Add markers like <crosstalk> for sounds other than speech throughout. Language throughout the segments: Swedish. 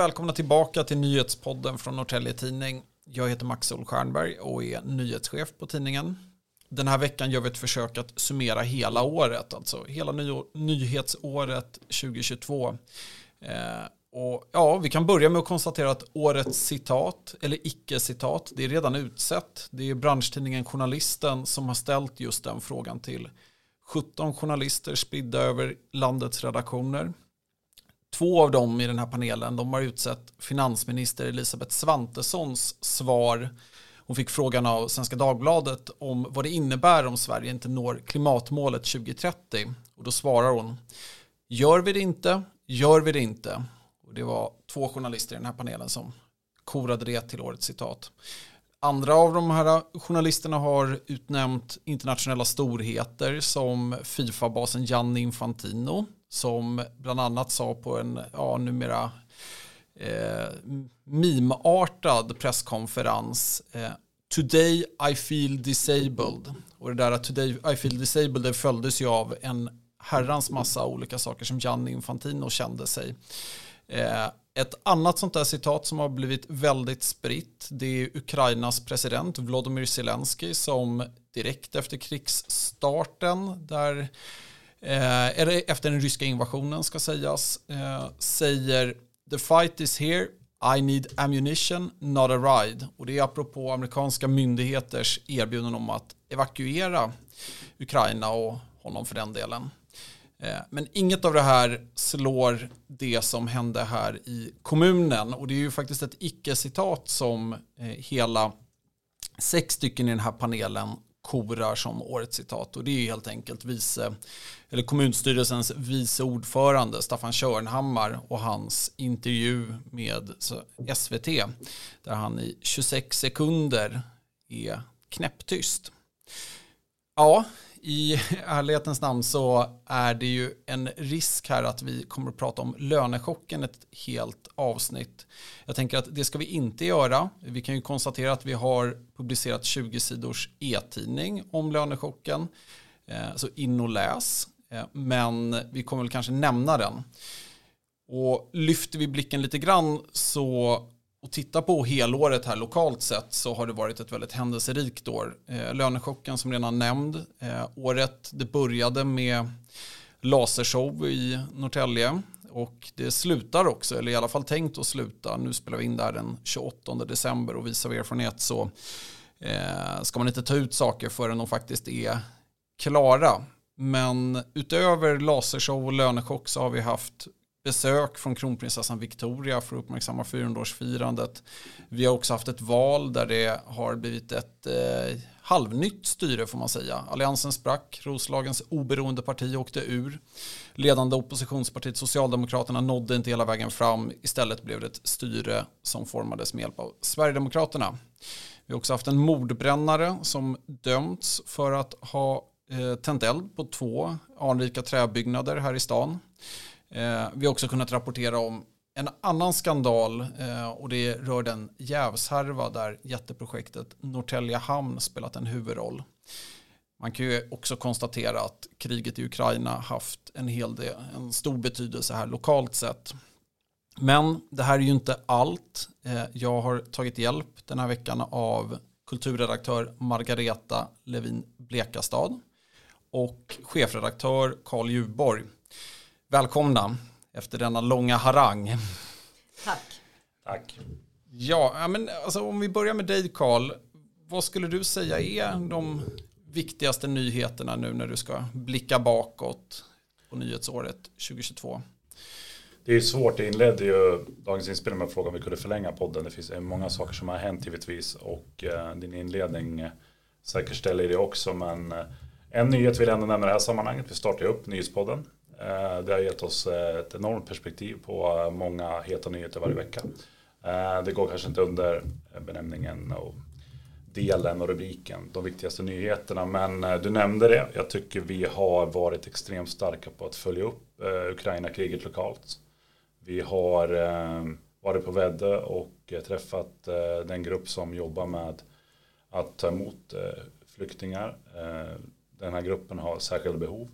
Välkomna tillbaka till nyhetspodden från Norrtelje Tidning. Jag heter Max Stjernberg och är nyhetschef på tidningen. Den här veckan gör vi ett försök att summera hela året, alltså hela ny nyhetsåret 2022. Eh, och ja, vi kan börja med att konstatera att årets citat, eller icke-citat, det är redan utsett. Det är branschtidningen Journalisten som har ställt just den frågan till 17 journalister spridda över landets redaktioner. Två av dem i den här panelen de har utsett finansminister Elisabeth Svantessons svar. Hon fick frågan av Svenska Dagbladet om vad det innebär om Sverige inte når klimatmålet 2030. Och då svarar hon, gör vi det inte, gör vi det inte. Och det var två journalister i den här panelen som korade det till årets citat. Andra av de här journalisterna har utnämnt internationella storheter som Fifa-basen Gianni Infantino som bland annat sa på en ja, numera eh, mimartad presskonferens eh, Today I feel disabled. Och det där Today I feel disabled det följdes ju av en herrans massa olika saker som Gianni Infantino kände sig. Eh, ett annat sånt där citat som har blivit väldigt spritt det är Ukrainas president Vladimir Zelensky som direkt efter krigsstarten där eh, eller efter den ryska invasionen ska sägas eh, säger the fight is here I need ammunition, not a ride. Och det är apropå amerikanska myndigheters erbjudanden om att evakuera Ukraina och honom för den delen. Eh, men inget av det här slår det som hände här i kommunen. Och det är ju faktiskt ett icke-citat som eh, hela sex stycken i den här panelen korar som årets citat. Och det är helt enkelt vice, eller kommunstyrelsens vice ordförande Staffan Körnhammar och hans intervju med SVT. Där han i 26 sekunder är knäpptyst. Ja, i ärlighetens namn så är det ju en risk här att vi kommer att prata om lönechocken ett helt avsnitt. Jag tänker att det ska vi inte göra. Vi kan ju konstatera att vi har publicerat 20 sidors e-tidning om lönechocken. Eh, så in och läs. Eh, men vi kommer väl kanske nämna den. Och lyfter vi blicken lite grann så och titta på helåret här lokalt sett så har det varit ett väldigt händelserikt år. Eh, lönechocken som redan nämnd. Eh, året det började med lasershow i Norrtälje och det slutar också, eller i alla fall tänkt att sluta. Nu spelar vi in där den 28 december och visar av erfarenhet så eh, ska man inte ta ut saker förrän de faktiskt är klara. Men utöver lasershow och lönechock så har vi haft besök från kronprinsessan Victoria för att uppmärksamma 400-årsfirandet. Vi har också haft ett val där det har blivit ett eh, halvnytt styre får man säga. Alliansen sprack, Roslagens oberoende parti åkte ur. Ledande oppositionspartiet Socialdemokraterna nådde inte hela vägen fram. Istället blev det ett styre som formades med hjälp av Sverigedemokraterna. Vi har också haft en mordbrännare som dömts för att ha eh, tänt eld på två anrika träbyggnader här i stan. Eh, vi har också kunnat rapportera om en annan skandal eh, och det rör den jävshärva där jätteprojektet Norrtälje hamn spelat en huvudroll. Man kan ju också konstatera att kriget i Ukraina haft en hel del, en stor betydelse här lokalt sett. Men det här är ju inte allt. Eh, jag har tagit hjälp den här veckan av kulturredaktör Margareta Levin Blekastad och chefredaktör Carl Ljuborg. Välkomna efter denna långa harang. Tack. Tack. Ja, men alltså, om vi börjar med dig Karl. Vad skulle du säga är de viktigaste nyheterna nu när du ska blicka bakåt på nyhetsåret 2022? Det är svårt, det inledde ju dagens inspelning med frågan om vi kunde förlänga podden. Det finns många saker som har hänt givetvis och eh, din inledning säkerställer det också. Men eh, en nyhet vill jag ändå nämna i det här sammanhanget. Vi startar upp nyhetspodden Eh, det har gett oss ett enormt perspektiv på eh, många heta nyheter varje vecka. Eh, det går kanske inte under benämningen och delen och rubriken, de viktigaste nyheterna. Men du nämnde det. Jag tycker vi har varit extremt starka på att följa upp Ukraina-kriget lokalt. Vi har varit på Väddö och träffat den grupp som jobbar med att ta emot flyktingar. Den här gruppen har särskilda behov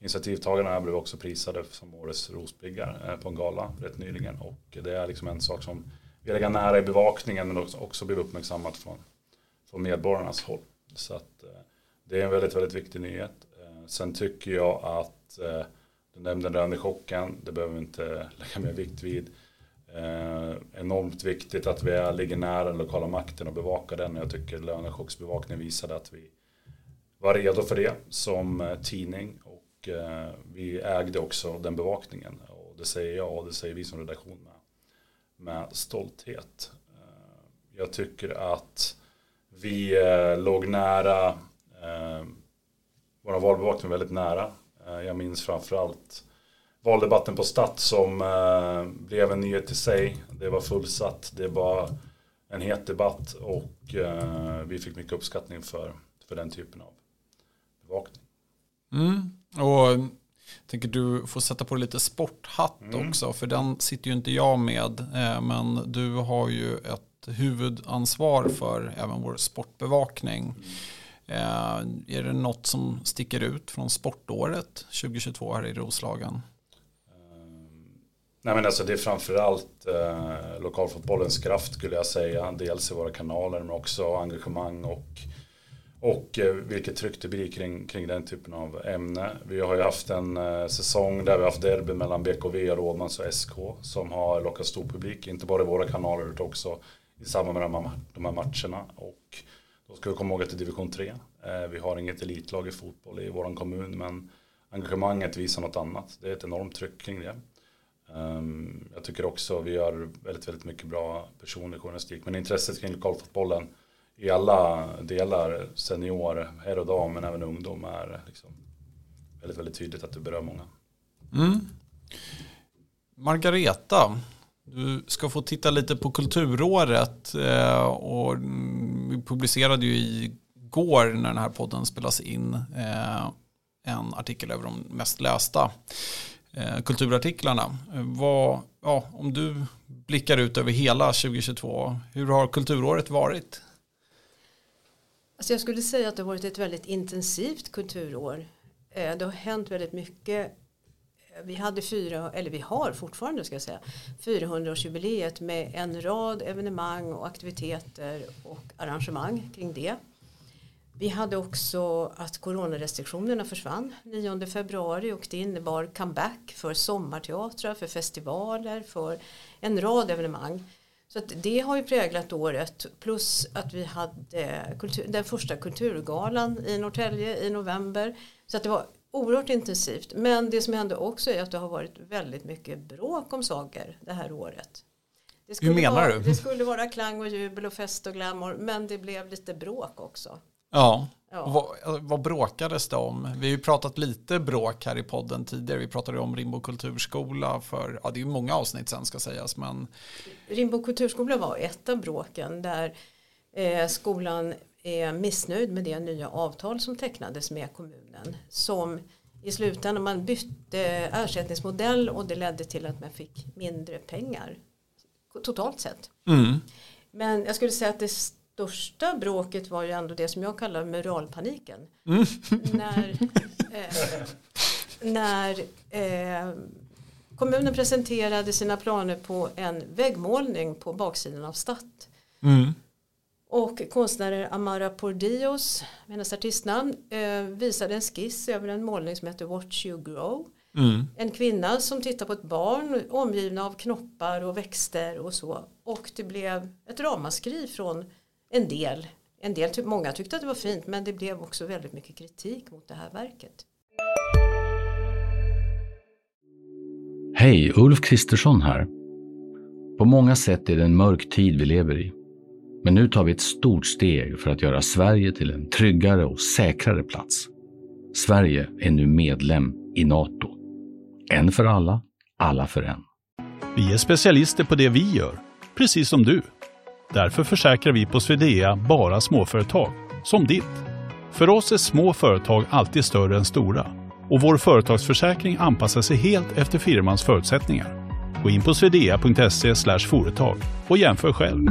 initiativtagarna blev också prisade som årets rospiggar eh, på en gala rätt nyligen. Och det är liksom en sak som vi lägger nära i bevakningen men också blev uppmärksammat från, från medborgarnas håll. Så att eh, det är en väldigt, väldigt viktig nyhet. Eh, sen tycker jag att du nämnde lönechocken, det behöver vi inte <laughs> lägga mer vikt vid. Eh, enormt viktigt att vi är, ligger nära den lokala makten och bevakar den. Jag tycker lönechocksbevakningen visade att vi var redo för det som tidning och eh, vi ägde också den bevakningen. Och det säger jag och det säger vi som redaktion med, med stolthet. Eh, jag tycker att vi eh, låg nära, eh, vår valbevakning var väldigt nära. Eh, jag minns framförallt valdebatten på Stadt som eh, blev en nyhet i sig. Det var fullsatt, det var en het debatt och eh, vi fick mycket uppskattning för, för den typen av bevakning. Mm. Och tänker du får sätta på lite sporthatt mm. också, för den sitter ju inte jag med. Eh, men du har ju ett huvudansvar för även vår sportbevakning. Mm. Eh, är det något som sticker ut från sportåret 2022 här i Roslagen? Nej men alltså det är framförallt eh, lokalfotbollens kraft skulle jag säga. Dels i våra kanaler men också engagemang och, och eh, vilket tryck det blir kring, kring den typen av ämne. Vi har ju haft en eh, säsong där vi har haft derby mellan BKV, Rådmans och SK som har lockat stor publik. Inte bara i våra kanaler utan också i samband med de här, de här matcherna. Och då ska vi komma ihåg att det är division 3. Eh, vi har inget elitlag i fotboll i vår kommun men engagemanget visar något annat. Det är ett enormt tryck kring det. Um, jag tycker också vi gör väldigt, väldigt mycket bra personlig journalistik. Men intresset kring lokalfotbollen i alla delar, senior, herr och dam, men även ungdom är liksom väldigt, väldigt tydligt att det berör många. Mm. Margareta, du ska få titta lite på kulturåret eh, och mm, vi publicerade ju igår när den här podden spelas in eh, en artikel över de mest lästa eh, kulturartiklarna. Vad, ja, om du blickar ut över hela 2022, hur har kulturåret varit? Alltså jag skulle säga att det har varit ett väldigt intensivt kulturår. Eh, det har hänt väldigt mycket. Vi hade fyra, eller vi har fortfarande ska jag säga, 400-årsjubileet med en rad evenemang och aktiviteter och arrangemang kring det. Vi hade också att coronarestriktionerna försvann 9 februari och det innebar comeback för sommarteatrar, för festivaler, för en rad evenemang. Så det har ju präglat året plus att vi hade kultur, den första kulturgalan i Norrtälje i november. Så att det var oerhört intensivt. Men det som hände också är att det har varit väldigt mycket bråk om saker det här året. Hur menar vara, du? Det skulle vara klang och jubel och fest och glamour men det blev lite bråk också. Ja, ja. Vad, vad bråkades det om? Vi har ju pratat lite bråk här i podden tidigare. Vi pratade om Rimbo kulturskola för, ja det är ju många avsnitt sen ska sägas. Men... Rimbo kulturskola var ett av bråken där eh, skolan är missnöjd med det nya avtal som tecknades med kommunen. Som i slutändan man bytte ersättningsmodell och det ledde till att man fick mindre pengar totalt sett. Mm. Men jag skulle säga att det största bråket var ju ändå det som jag kallar muralpaniken. Mm. När, eh, när eh, kommunen presenterade sina planer på en väggmålning på baksidan av Stadt. Mm. Och konstnären Amara Pordios, hennes artistnamn, eh, visade en skiss över en målning som heter Watch You Grow. Mm. En kvinna som tittar på ett barn omgivna av knoppar och växter och så. Och det blev ett ramaskri från en del. En del, typ, många tyckte att det var fint men det blev också väldigt mycket kritik mot det här verket. Hej, Ulf Kristersson här. På många sätt är det en mörk tid vi lever i. Men nu tar vi ett stort steg för att göra Sverige till en tryggare och säkrare plats. Sverige är nu medlem i Nato. En för alla, alla för en. Vi är specialister på det vi gör, precis som du. Därför försäkrar vi på Swedea bara småföretag, som ditt. För oss är små företag alltid större än stora och vår företagsförsäkring anpassar sig helt efter firmans förutsättningar. Gå in på swedea.se företag och jämför själv.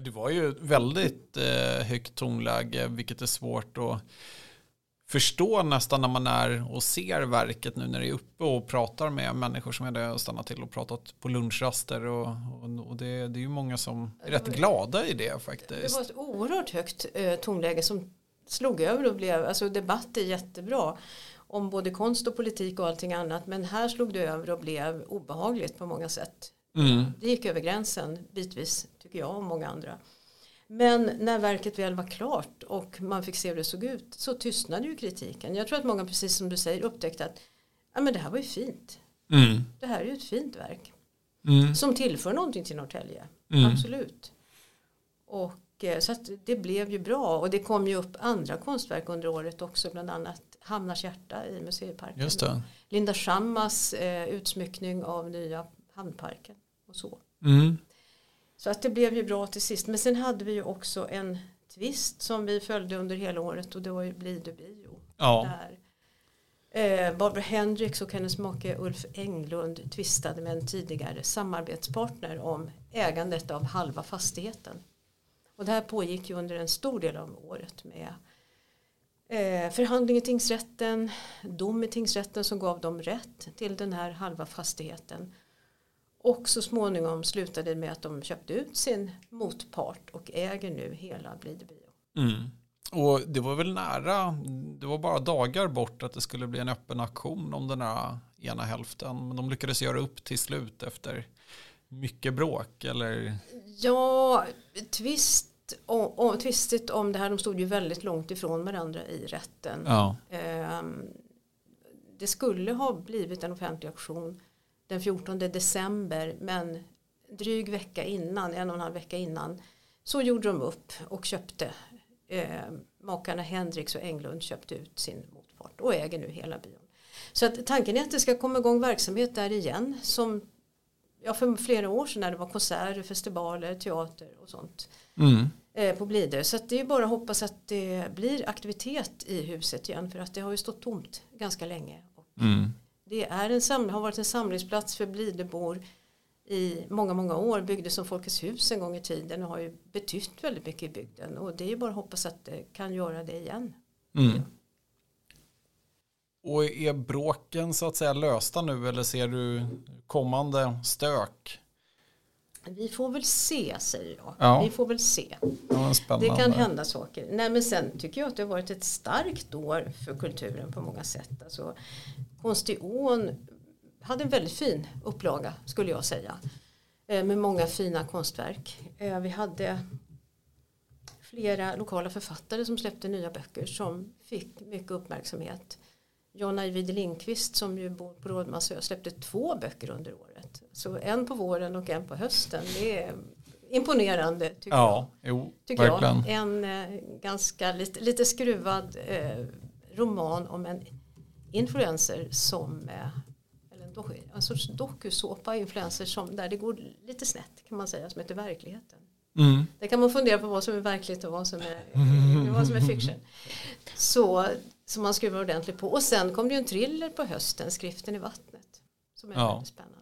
Det var ju väldigt eh, högt tonläge, vilket är svårt att förstå nästan när man är och ser verket nu när det är uppe och pratar med människor som är där och stannat till och pratat på lunchraster och, och, och det, det, är ju många som är rätt glada i det faktiskt. Det var ett oerhört högt eh, tonläge som slog över och blev, alltså debatt är jättebra om både konst och politik och allting annat men här slog det över och blev obehagligt på många sätt. Mm. Det gick över gränsen bitvis tycker jag och många andra. Men när verket väl var klart och man fick se hur det såg ut så tystnade ju kritiken. Jag tror att många, precis som du säger, upptäckte att ja, men det här var ju fint. Mm. Det här är ju ett fint verk. Mm. Som tillför någonting till Norrtälje. Mm. Absolut. Och eh, så det blev ju bra. Och det kom ju upp andra konstverk under året också. Bland annat Hamnars hjärta i museiparken. Linda Schammas eh, utsmyckning av nya hamnparken. Och så. Mm. Så att det blev ju bra till sist. Men sen hade vi ju också en twist som vi följde under hela året och det var ju Blidö bio. Ja. Där eh, Barbara Hendricks och hennes make Ulf Englund tvistade med en tidigare samarbetspartner om ägandet av halva fastigheten. Och det här pågick ju under en stor del av året med eh, förhandling i tingsrätten, dom i tingsrätten som gav dem rätt till den här halva fastigheten. Och så småningom slutade det med att de köpte ut sin motpart och äger nu hela Blide bio. Mm. Och det var väl nära, det var bara dagar bort att det skulle bli en öppen aktion om den här ena hälften. Men de lyckades göra upp till slut efter mycket bråk eller? Ja, tvist och, och tvistigt om det här, de stod ju väldigt långt ifrån varandra i rätten. Ja. Um, det skulle ha blivit en offentlig auktion den 14 december men dryg vecka innan, en och en halv vecka innan så gjorde de upp och köpte eh, makarna Hendricks och Englund köpte ut sin motpart och äger nu hela bion. Så att tanken är att det ska komma igång verksamhet där igen som ja, för flera år sedan när det var konserter, festivaler, teater och sånt mm. eh, på Blidö. Så det är bara att hoppas att det blir aktivitet i huset igen för att det har ju stått tomt ganska länge. Mm. Det är en sam har varit en samlingsplats för Blidöbor i många, många år. Byggdes som Folkets hus en gång i tiden och har ju betytt väldigt mycket i bygden. Och det är ju bara att hoppas att det kan göra det igen. Mm. Och är bråken så att säga lösta nu eller ser du kommande stök? Vi får väl se säger jag. Ja. Vi får väl se. Ja, det kan hända saker. Nej men sen tycker jag att det har varit ett starkt år för kulturen på många sätt. Alltså, Konstiån hade en väldigt fin upplaga skulle jag säga. Eh, med många fina konstverk. Eh, vi hade flera lokala författare som släppte nya böcker som fick mycket uppmärksamhet. John Ajvide Lindqvist som ju bor på Rådmansö släppte två böcker under året. Så en på våren och en på hösten. Det är imponerande tycker ja, jag. Jo, tycker verkligen. jag. En eh, ganska lite, lite skruvad eh, roman om en influencer som eh, en, sorts dokusåpa influencer som där det går lite snett kan man säga som heter verkligheten. Mm. Där kan man fundera på vad som är verkligt och vad som är, vad som är fiction. Så som man skruvar ordentligt på. Och sen kom det ju en thriller på hösten, Skriften i vattnet. Som är ja. väldigt spännande.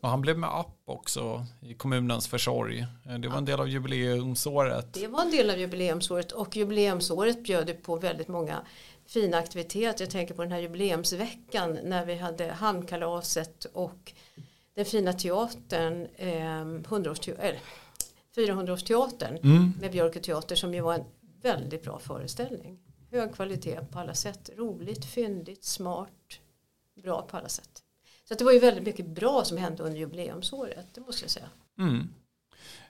Och han blev med app också i kommunens försorg. Det var en del av jubileumsåret. Det var en del av jubileumsåret och jubileumsåret bjöd på väldigt många fina aktiviteter. Jag tänker på den här jubileumsveckan när vi hade hamnkalaset och den fina teatern, eh, 400-årsteatern mm. med Björk teater som ju var en väldigt bra föreställning. Hög kvalitet på alla sätt, roligt, fyndigt, smart, bra på alla sätt. Så det var ju väldigt mycket bra som hände under jubileumsåret, det måste jag säga. Mm.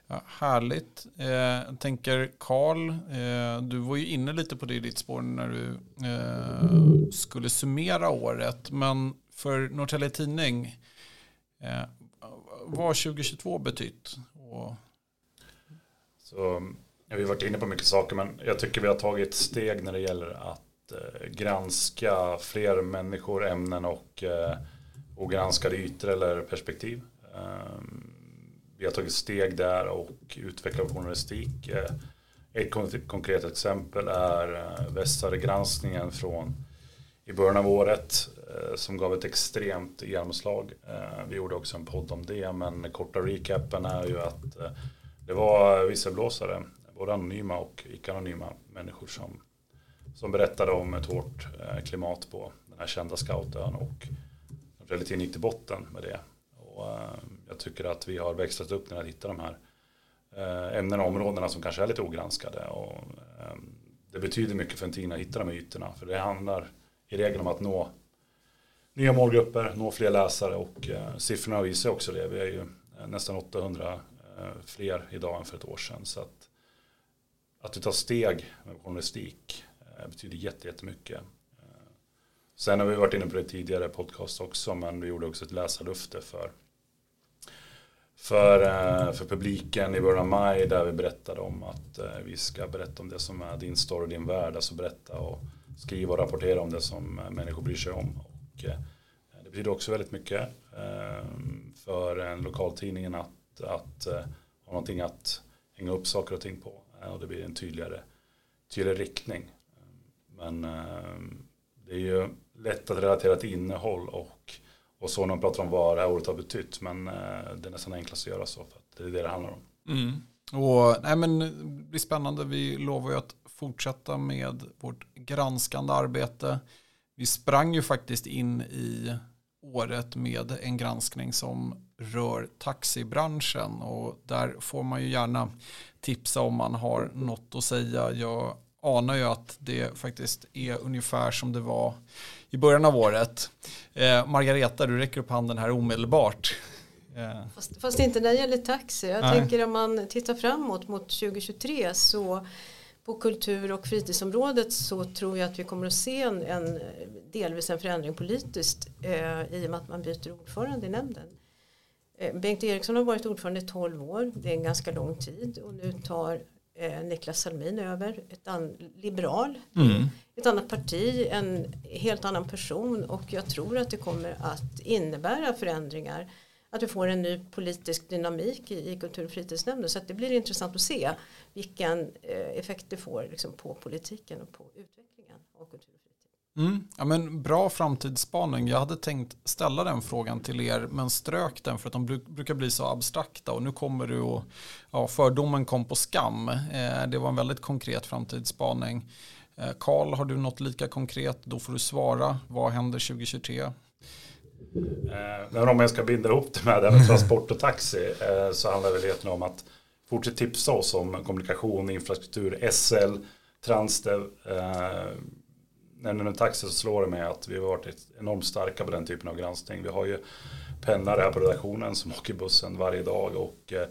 Ja, härligt. Eh, tänker Karl, eh, du var ju inne lite på det i ditt spår när du eh, skulle summera året. Men för Norrtälje Tidning, eh, vad har 2022 betytt? Och... Så, ja, vi har varit inne på mycket saker men jag tycker vi har tagit steg när det gäller att eh, granska fler människor, ämnen och eh, ogranskade ytor eller perspektiv. Eh, vi har tagit steg där och utvecklat journalistik. Eh, ett konkret exempel är eh, Västsahara-granskningen från i början av året eh, som gav ett extremt genomslag. Eh, vi gjorde också en podd om det men korta recapen är ju att eh, Det var visselblåsare, både anonyma och icke-anonyma människor som, som berättade om ett hårt eh, klimat på den här kända scoutön och relativt gick till botten med det. Och, eh, jag tycker att vi har växlat upp när att hittar de här eh, ämnena och områdena som kanske är lite ogranskade. Och, det betyder mycket för en tidning att hitta de här ytorna. För det handlar i regel om att nå nya målgrupper, nå fler läsare och eh, siffrorna visar också det. Vi är ju nästan 800 eh, fler idag än för ett år sedan. Så att, att du tar steg med journalistik eh, betyder jättemycket. Eh, sen har vi varit inne på det tidigare podcast också, men vi gjorde också ett läsarlufte för för, eh, för publiken i början av maj där vi berättade om att vi ska berätta om det som är din story, din värld, alltså berätta och skriva och rapportera om det som människor bryr sig om. Och det betyder också väldigt mycket för en lokaltidningen att, att ha någonting att hänga upp saker och ting på Eh, och det blir en tydligare, tydligare riktning. Eh, men eh, det är ju lätt att relatera till innehåll och, och så när man pratar om vad det här året har betytt. Men det är nästan enklast att göra så för att det är det det handlar om. Mm. Och, nej men, det blir spännande. Vi lovar ju att fortsätta med vårt granskande arbete. Vi sprang ju faktiskt in i året med en granskning som rör taxibranschen och där får man ju gärna tipsa om man har något att säga. Jag anar ju att det faktiskt är ungefär som det var i början av året. Eh, Margareta, du räcker upp handen här omedelbart. Eh. Fast, fast, inte när det gäller taxi. Jag Nej. tänker om man tittar framåt mot 2023 så på kultur och fritidsområdet så tror jag att vi kommer att se en, en delvis en förändring politiskt eh, i och med att man byter ordförande i nämnden. Eh, Bengt Eriksson har varit ordförande i 12 år, det är en ganska lång tid och nu tar eh, Niklas Salmin över, ett liberal, mm. ett annat parti, en helt annan person och jag tror att det kommer att innebära förändringar att vi får en ny politisk dynamik i, i kultur och fritidsnämnden. Så det blir intressant att se vilken eh, effekt det får liksom, på politiken och på utvecklingen av kultur. Mm. Ja, men bra framtidsspaning. Jag hade tänkt ställa den frågan till er men strök den för att de brukar bli så abstrakta och nu kommer du och ja, fördomen kom på skam. Eh, det var en väldigt konkret framtidsspaning. Eh, Karl, har du något lika konkret? Då får du svara. Vad händer 2023? Men eh, om jag ska binda ihop det med det med transport och taxi eh, så handlar det väl om att fortsätta tipsa oss om kommunikation, infrastruktur, SL, Transdev. Eh, när det taxi så slår det mig att vi har varit enormt starka på den typen av granskning. Vi har ju pennare här på redaktionen som åker bussen varje dag och eh,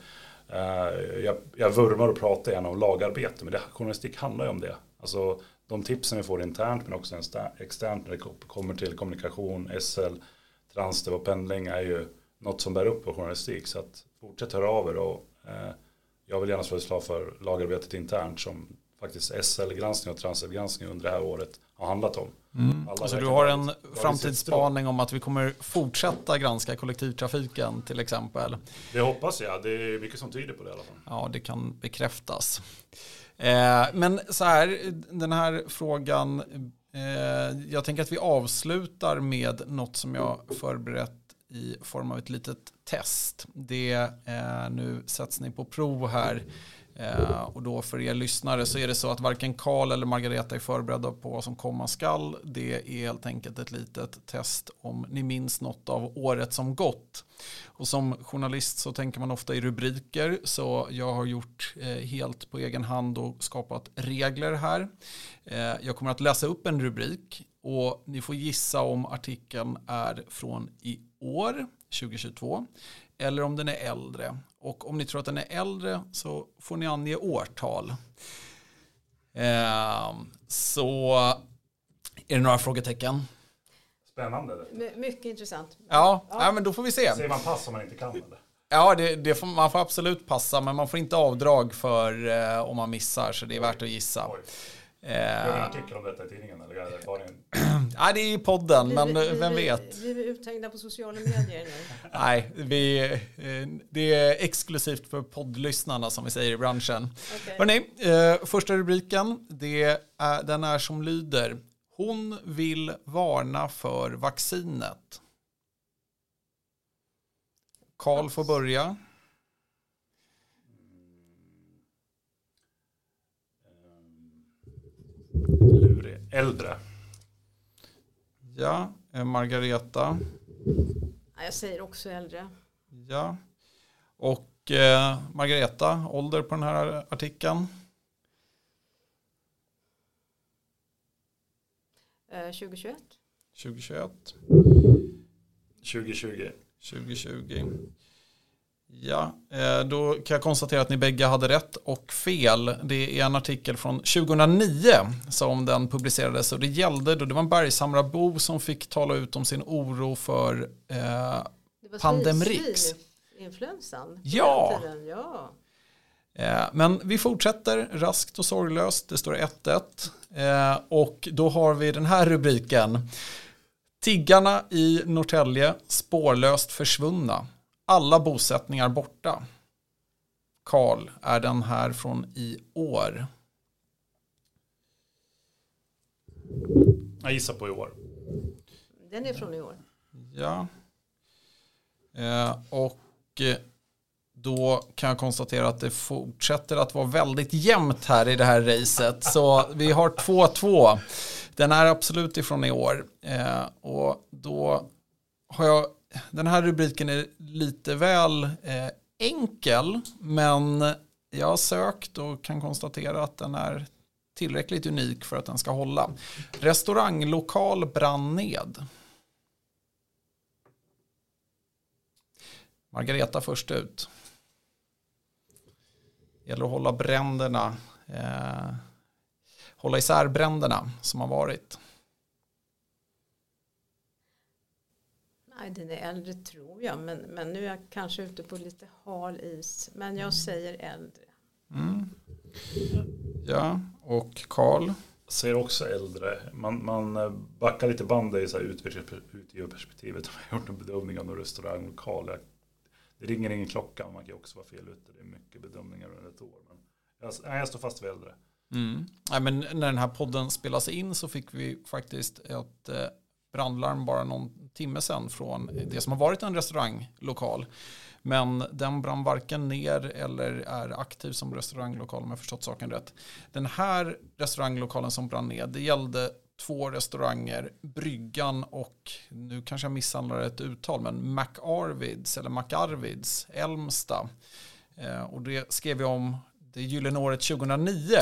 jag, jag vurmar och pratar gärna om lagarbete men det, journalistik handlar ju om det. Alltså de tipsen vi får internt men också externt när det kommer till kommunikation, SL, transdev och pendling är ju något som bär upp på journalistik. Så att fortsätt höra av er och eh, jag vill gärna slå ett slag för lagarbetet internt som faktiskt SL-granskning och transdev-granskning under det här året har handlat om. Mm. Alltså du har en framtidsspaning om att vi kommer fortsätta granska kollektivtrafiken till exempel. Det hoppas jag, det är mycket som tyder på det i alla fall. Ja, det kan bekräftas. Eh, men så här, den här frågan Eh, jag tänker att vi avslutar med något som jag förberett i form av ett litet test. Det eh, nu sätts ni på prov här Eh, och då för er lyssnare så är det så att varken Karl eller Margareta är förberedda på vad som komma skall. Det är helt enkelt ett litet test om ni minns något av året som gått. Och som journalist så tänker man ofta i rubriker så jag har gjort eh, helt på egen hand och skapat regler här. Eh, jag kommer att läsa upp en rubrik och ni får gissa om artikeln är från i år, 2022, eller om den är äldre. Och om ni tror att den är äldre så får ni ange årtal. Eh, så är det några frågetecken? Spännande. mycket intressant. Ja, ja. ja, men då får vi se. Säger man pass om man inte kan eller? Ja, det, det får, man får absolut passa, men man får inte avdrag för eh, om man missar, så det är värt att gissa. Oj. Gör vi en artikel om detta i tidningen? Eller är det, bara en... <clears throat> Nej, det är i podden, men vi, vem vet? Vi är uthängda på sociala medier nu. <laughs> Nej, vi, eh, det är exklusivt för poddlyssnarna som vi säger i branschen. Okay. Hörrni, eh, första rubriken, det är, den är som lyder. Hon vill varna för vaccinet. Karl får börja. Äldre. Ja, eh, Margareta. Ja, Jag säger också äldre. Ja. Och eh, Margareta, ålder på den här artikeln? Eh, 2021. 2021, 2020. 2020. Ja, eh, då kan jag konstatera att ni bägge hade rätt och fel. Det är en artikel från 2009 som den publicerades och det gällde då det var en bergshamrabo som fick tala ut om sin oro för eh, Pandemrix. Influensan. Ja. den tiden, ja. Eh, Men vi fortsätter raskt och sorglöst. Det står 1-1. Eh, Och då har vi den här rubriken. Tiggarna i Norrtälje spårlöst försvunna. Alla bosättningar borta. Karl, är den här från i år? Jag gissar på i år. Den är från i år. Ja. Eh, Och eh, då kan jag konstatera att det fortsätter att vara väldigt jämnt här i det här racet. Så vi har 2-2. Den är absolut ifrån i år. Eh, och då har jag, den här rubriken är lite väl eh, enkel, men jag har sökt och kan konstatera att den är tillräckligt unik för att den ska hålla. Restauranglokal brann ned. Margareta först ut. Det gäller att hålla bränderna, eh, hålla isär bränderna som har varit. Nej, den är äldre tror jag. Men, men nu är jag kanske ute på lite hal is. Men jag säger äldre. Mm. Ja, och Karl. Säger också äldre. Man, man eh, backar lite bandet i så här utgivarperspektivet. Man har gjort en bedömning av någon restauranglokal. Jag- Det ringer ingen klocka. Man kan också vara fel ute. Det är mycket bedömningar under ett år. Men jag, nej, jag står fast vid äldre. Mm. Nej, men när den här podden spelas in så fick vi faktiskt ett eh, brandlarm bara någon timme sedan från det som har varit en restauranglokal. Men den brann varken ner eller är aktiv som restauranglokal om jag förstått saken rätt. Den här restauranglokalen som brann ner, det gällde två restauranger, Bryggan och, nu kanske jag misshandlar ett uttal, men McArvids eller McArvids, Elmsta. Eh, och det skrev jag om det gyllene året 2009.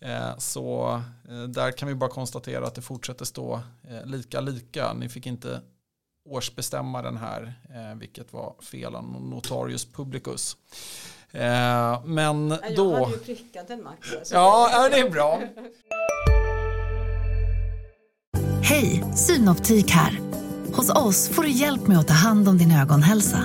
Eh, Så eh, där kan vi bara konstatera att det fortsätter stå eh, lika lika. Ni fick inte årsbestämma den här, vilket var fel av notarius publicus. Men Nej, Jag då... hade ju prickat en Max. Ja, ja, det är bra. Hej, Synoptik här. Hos oss får du hjälp med att ta hand om din ögonhälsa.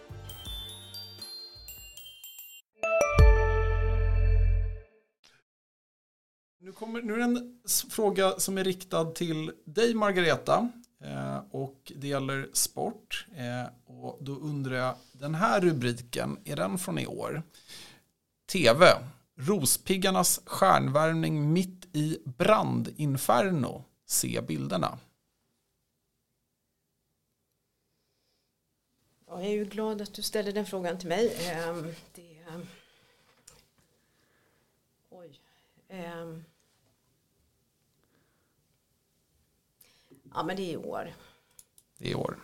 Kommer, nu är det en fråga som är riktad till dig Margareta. Eh, och det gäller sport. Eh, och då undrar jag, den här rubriken, är den från i år? TV. Rospiggarnas stjärnvärmning mitt i brandinferno. Se bilderna. Jag är ju glad att du ställer den frågan till mig. Ehm, det, oj. Ehm, ja, men det är i år. Det är i år.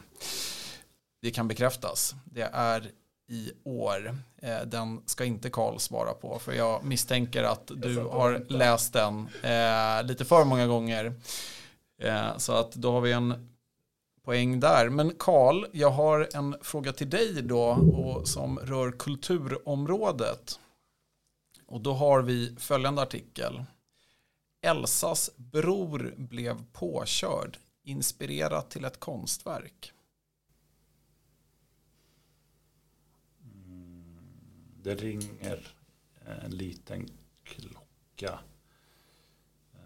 Det kan bekräftas. Det är i år. Eh, Den ska inte Karl svara på. För jag misstänker att du har läst den eh, lite för många gånger. Eh, så att då har vi en poäng där. Men Karl, jag har en fråga till dig då och som rör kulturområdet. Och då har vi följande artikel. Elsas bror blev påkörd, inspirerat till ett konstverk. Det ringer en liten klocka. Eh,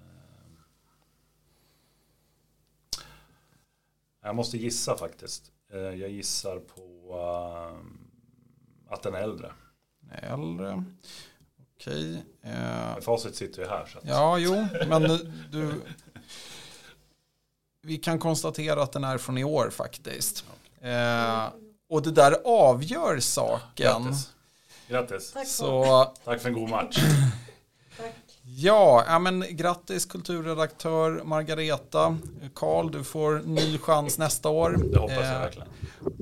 Jag måste gissa faktiskt. Eh, jag gissar på uh, att den är äldre. Äldre. Okej. Uh, Facit sitter ju här. Så att... Ja, jo, men du... Vi kan konstatera att den är från i år faktiskt. Uh, och det där avgör saken. Grattis. Grattis. Tack, så, tack för en god match. <clears throat> Ja, ja men grattis kulturredaktör Margareta. Karl, du får ny chans nästa år. Det hoppas jag eh, verkligen.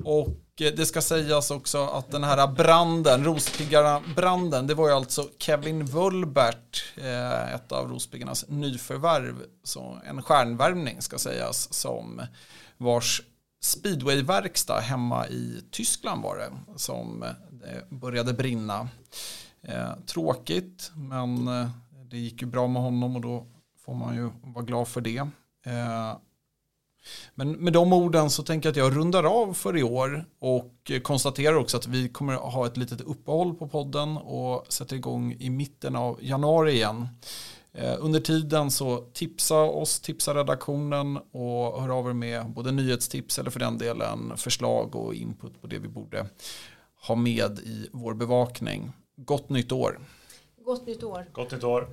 Och eh, Eh, det ska sägas också att den här branden, Rospiggarna-branden, det var ju alltså Kevin Wulbert, eh, ett av Rospiggarnas nyförvärv, så en stjärnvärvning ska sägas, som vars speedwayverkstad hemma i Tyskland var det, som eh, började brinna. tråkigt, men det gick ju bra med honom och då får man ju vara glad för det. Men med de orden så tänker jag att jag rundar av för i år och konstaterar också att vi kommer ha ett litet uppehåll på podden och sätter igång i mitten av januari igen. Eh, under tiden så tipsa oss, tipsa redaktionen och hör av er med både nyhetstips eller för den delen förslag och input på det vi borde ha med i vår bevakning. Gott nytt år! Gott nytt år. Gott nytt år.